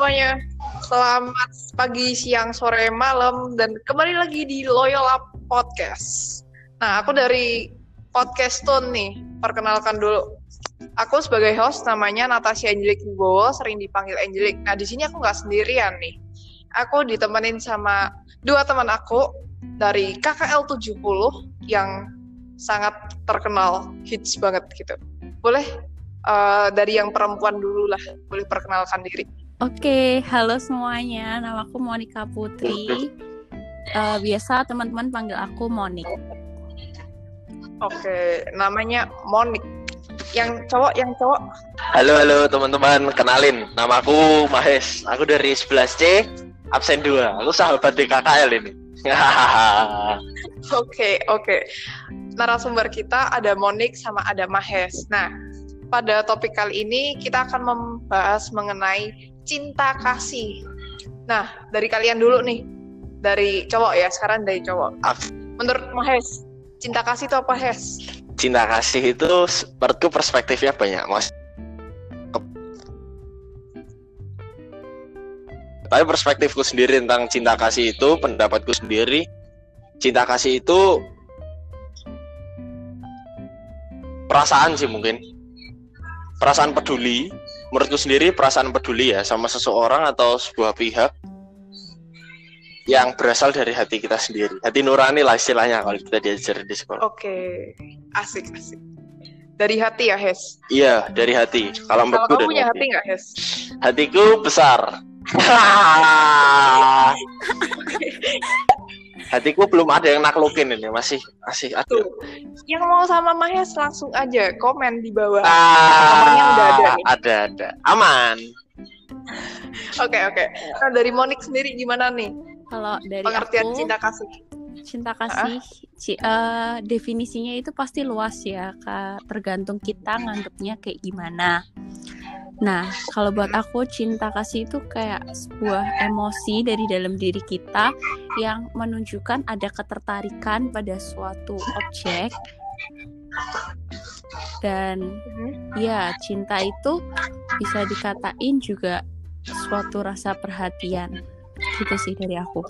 semuanya. Selamat pagi, siang, sore, malam, dan kembali lagi di Loyola Podcast. Nah, aku dari Podcast Tone nih, perkenalkan dulu. Aku sebagai host namanya Natasha Angelik Wibowo, sering dipanggil Angelik. Nah, di sini aku nggak sendirian nih. Aku ditemenin sama dua teman aku dari KKL 70 yang sangat terkenal, hits banget gitu. Boleh uh, dari yang perempuan dulu lah boleh perkenalkan diri Oke, halo semuanya. Nama aku Monica Putri. Uh, biasa teman-teman panggil aku Monik. Oke, namanya Monik. Yang cowok, yang cowok. Halo, halo teman-teman. Kenalin, nama aku Mahes. Aku dari 11C, absen 2. Aku sahabat di KKL ini. Oke, oke. Narasumber kita ada Monik sama ada Mahes. Nah, pada topik kali ini kita akan membahas mengenai cinta kasih. Nah, dari kalian dulu nih. Dari cowok ya, sekarang dari cowok. Menurut Mahes, cinta kasih itu apa, Hes? Cinta kasih itu menurutku perspektifnya banyak, Mas. Tapi perspektifku sendiri tentang cinta kasih itu, pendapatku sendiri, cinta kasih itu perasaan sih mungkin perasaan peduli menurutku sendiri perasaan peduli ya sama seseorang atau sebuah pihak yang berasal dari hati kita sendiri. Hati nurani lah istilahnya kalau kita diajar di sekolah. Oke. Asik asik. Dari hati ya Hes? Iya dari hati. Kalau menurutku kamu punya hati. nggak Hes? Hatiku besar hatiku belum ada yang naklukin ini masih masih ada. Tuh. Yang mau sama Mahes langsung aja komen di bawah. Ah, udah ada. Nih. Ada ada. Aman. Oke oke. Okay, okay. Nah dari Monik sendiri gimana nih? Kalau dari pengertian aku, cinta kasih. Cinta kasih, ci, uh, definisinya itu pasti luas ya, kak. Tergantung kita nganggapnya kayak gimana. Nah, kalau buat aku cinta kasih itu kayak sebuah emosi dari dalam diri kita yang menunjukkan ada ketertarikan pada suatu objek. Dan mm-hmm. ya, cinta itu bisa dikatain juga suatu rasa perhatian. Gitu sih dari aku.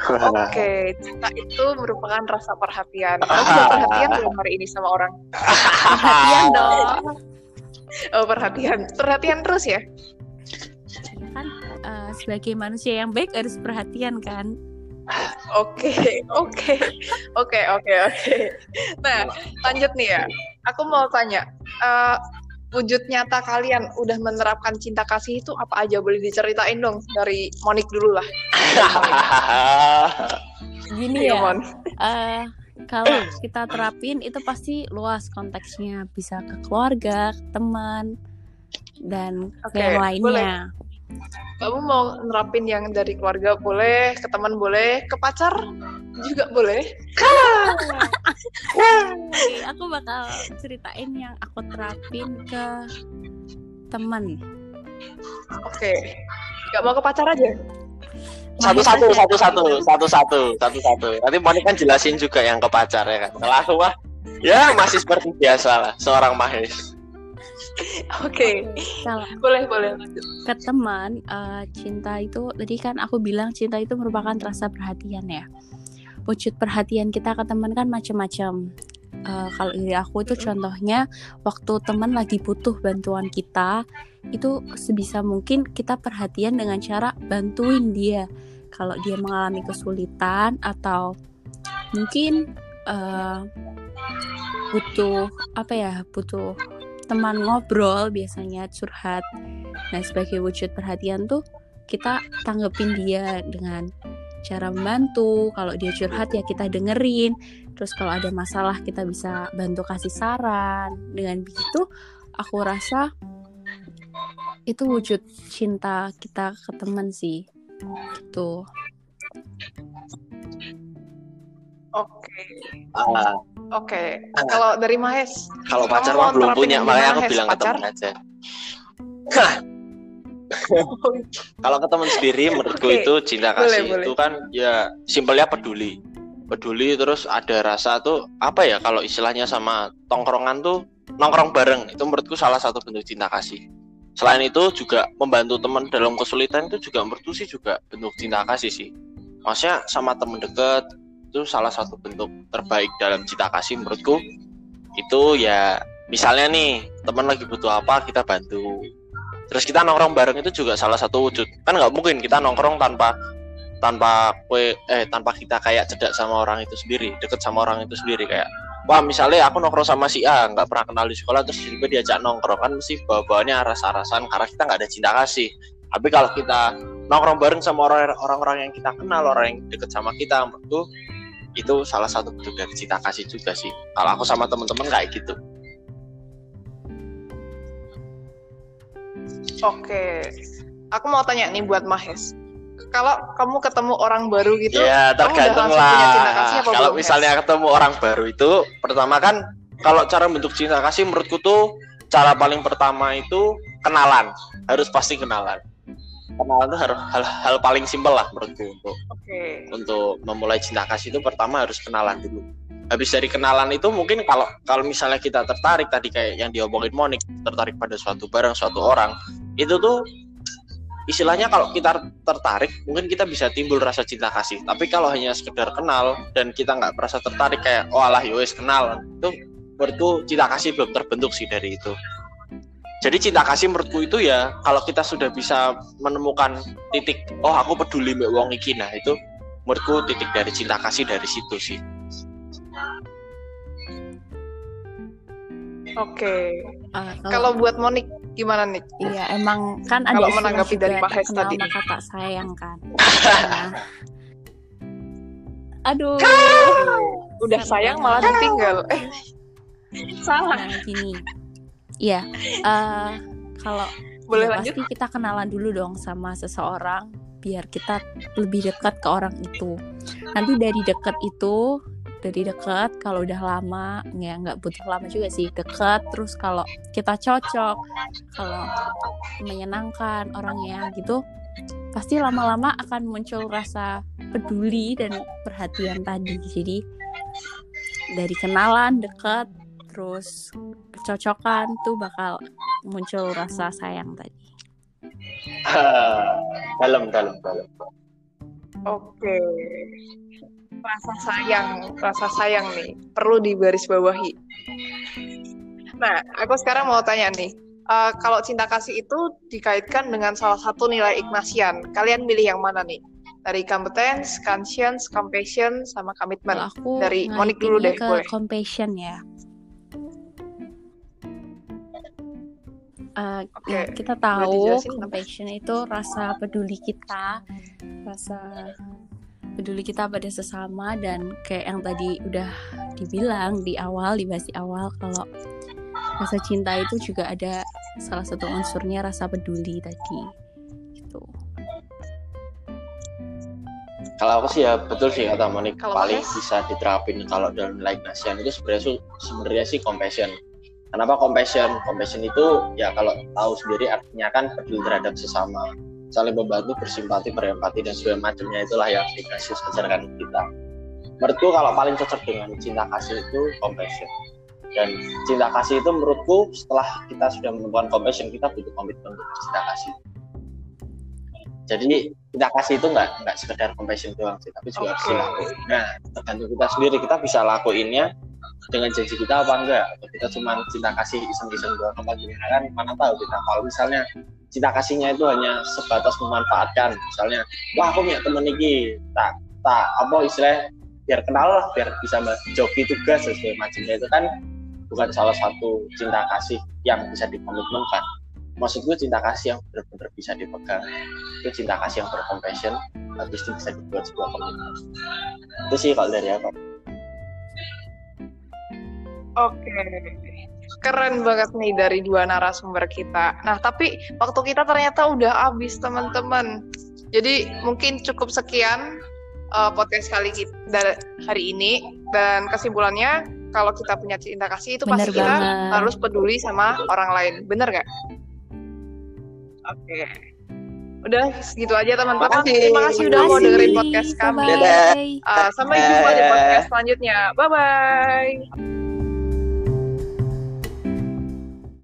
Oke, okay. cinta itu merupakan rasa perhatian. Kamu perhatian belum hari ini sama orang? Perhatian dong oh perhatian perhatian terus ya kan uh, sebagai manusia yang baik harus perhatian kan Oke, oke, oke, oke, oke. Nah, lanjut nih ya. Aku mau tanya, uh, wujud nyata kalian udah menerapkan cinta kasih itu apa aja? Boleh diceritain dong dari Monik dulu lah. Gini ya, Mon. Uh, kalau kita terapin itu pasti luas konteksnya bisa ke keluarga, ke teman dan okay, yang lainnya. Boleh. Kamu mau nerapin yang dari keluarga boleh, ke teman boleh, ke pacar juga boleh. Oke, aku bakal ceritain yang aku terapin ke teman. Oke, okay. gak mau ke pacar aja? Satu satu satu satu satu satu satu satu nanti Monik kan jelasin juga yang ke pacar ya kan. Setelah aku wah ya masih seperti biasa lah seorang Mahes. Oke, okay. boleh boleh. Ke teman, uh, cinta itu tadi kan aku bilang cinta itu merupakan rasa perhatian ya. Wujud perhatian kita ke teman kan macam-macam. Uh, kalau dari aku itu contohnya waktu teman lagi butuh bantuan kita, itu sebisa mungkin kita perhatian dengan cara bantuin dia. Kalau dia mengalami kesulitan atau mungkin uh, butuh apa ya butuh teman ngobrol biasanya curhat. Nah sebagai wujud perhatian tuh kita tanggepin dia dengan cara membantu kalau dia curhat ya kita dengerin terus kalau ada masalah kita bisa bantu kasih saran dengan begitu aku rasa itu wujud cinta kita ke teman sih gitu Oke. Uh, Oke. Okay. Uh, kalau dari Mahes? Kalau pacar mah belum punya, makanya aku bilang pacar? ke teman aja. kalau ke teman sendiri, menurutku okay. itu cinta kasih boleh, itu boleh. kan ya simpelnya peduli. Peduli terus ada rasa tuh apa ya kalau istilahnya sama tongkrongan tuh nongkrong bareng itu menurutku salah satu bentuk cinta kasih selain itu juga membantu teman dalam kesulitan itu juga menurutku sih juga bentuk cinta kasih sih maksudnya sama teman deket itu salah satu bentuk terbaik dalam cinta kasih menurutku itu ya misalnya nih teman lagi butuh apa kita bantu terus kita nongkrong bareng itu juga salah satu wujud. Kan nggak mungkin kita nongkrong tanpa tanpa kue eh tanpa kita kayak cedak sama orang itu sendiri deket sama orang itu sendiri kayak wah misalnya aku nongkrong sama si A nggak pernah kenal di sekolah terus tiba diajak nongkrong kan mesti bawa-bawanya rasa-rasan karena kita nggak ada cinta kasih. Tapi kalau kita nongkrong bareng sama orang-orang yang kita kenal orang yang deket sama kita menurutku itu salah satu bentuk dari cinta kasih juga sih. Kalau aku sama temen-temen kayak gitu Oke, aku mau tanya nih buat Mahes. Kalau kamu ketemu orang baru gitu ya tergantung lah. kalau misalnya ketemu orang baru itu pertama kan kalau cara bentuk cinta kasih menurutku tuh cara paling pertama itu kenalan. Harus pasti kenalan. Kenalan itu harus hal, hal paling simpel lah menurutku untuk okay. untuk memulai cinta kasih itu pertama harus kenalan dulu. Habis dari kenalan itu mungkin kalau kalau misalnya kita tertarik tadi kayak yang diomongin Monik tertarik pada suatu barang suatu orang itu tuh istilahnya kalau kita tertarik mungkin kita bisa timbul rasa cinta kasih tapi kalau hanya sekedar kenal dan kita nggak merasa tertarik kayak oh alah yowes ya kenal itu menurutku cinta kasih belum terbentuk sih dari itu jadi cinta kasih menurutku itu ya kalau kita sudah bisa menemukan titik oh aku peduli mbak wong iki nah itu menurutku titik dari cinta kasih dari situ sih Oke. Okay. Uh, kalau buat Monik gimana nih? Iya, emang kan ada kalau menanggapi dari Pak tadi. Maka tak sayang kan. nah. Aduh. Udah sayang malah ditinggal. Eh. Salah. Nah, gini. Iya. Uh, kalau boleh ya lanjut pasti kita kenalan dulu dong sama seseorang biar kita lebih dekat ke orang itu. Nanti dari dekat itu dari dekat kalau udah lama ya nggak butuh lama juga sih dekat terus kalau kita cocok kalau menyenangkan orangnya gitu pasti lama-lama akan muncul rasa peduli dan perhatian tadi. Jadi dari kenalan dekat terus kecocokan tuh bakal muncul rasa sayang tadi. Dalam dalam dalam. Oke rasa sayang, rasa sayang nih perlu dibaris bawahi. Nah, aku sekarang mau tanya nih, uh, kalau cinta kasih itu dikaitkan dengan salah satu nilai Ignatian, kalian milih yang mana nih? Dari competence, conscience, compassion, sama komitmen. Aku Dari Monik dulu deh, ke boleh. Compassion ya. Uh, okay. ya, kita tahu compassion itu rasa peduli kita, rasa peduli kita pada sesama dan kayak yang tadi udah dibilang di awal dibahas di awal kalau rasa cinta itu juga ada salah satu unsurnya rasa peduli tadi gitu. Kalau aku sih ya betul sih kata Monik. Kalau paling mas? bisa diterapin kalau dalam nilai nasian itu sebenarnya sebenarnya sih compassion. Kenapa compassion? Compassion itu ya kalau tahu sendiri artinya kan peduli terhadap sesama saling membantu, bersimpati, berempati dan segala macamnya itulah yang dikasih ajarkan kita. Menurutku kalau paling cocok dengan cinta kasih itu compassion. Dan cinta kasih itu menurutku setelah kita sudah menemukan compassion kita butuh komitmen untuk cinta kasih. Jadi cinta kasih itu nggak nggak sekedar compassion doang sih, tapi juga harus dilakuin. Nah, tergantung kita sendiri kita bisa lakuinnya dengan janji kita apa enggak atau kita cuma cinta kasih iseng-iseng doang apa gimana kan mana tahu kita kalau misalnya cinta kasihnya itu hanya sebatas memanfaatkan. Misalnya wah aku punya temen ini tak tak apa istilah biar kenal lah biar bisa joki tugas sesuai macamnya itu kan bukan salah satu cinta kasih yang bisa dikomitmenkan. Maksud gue cinta kasih yang benar-benar bisa dipegang. Itu cinta kasih yang bercompassion habis itu bisa dibuat sebuah komitmen itu sih kalau dari apa Oke. Keren banget nih dari dua narasumber kita. Nah, tapi waktu kita ternyata udah habis, teman-teman. Jadi, mungkin cukup sekian uh, podcast kali kita hari ini dan kesimpulannya kalau kita punya cinta kasih itu Bener pasti banget. kita harus peduli sama orang lain. Bener gak? Oke. Udah segitu aja teman-teman. Terima kasih udah mau dengerin podcast kami. Uh, sampai jumpa di podcast selanjutnya. Bye bye.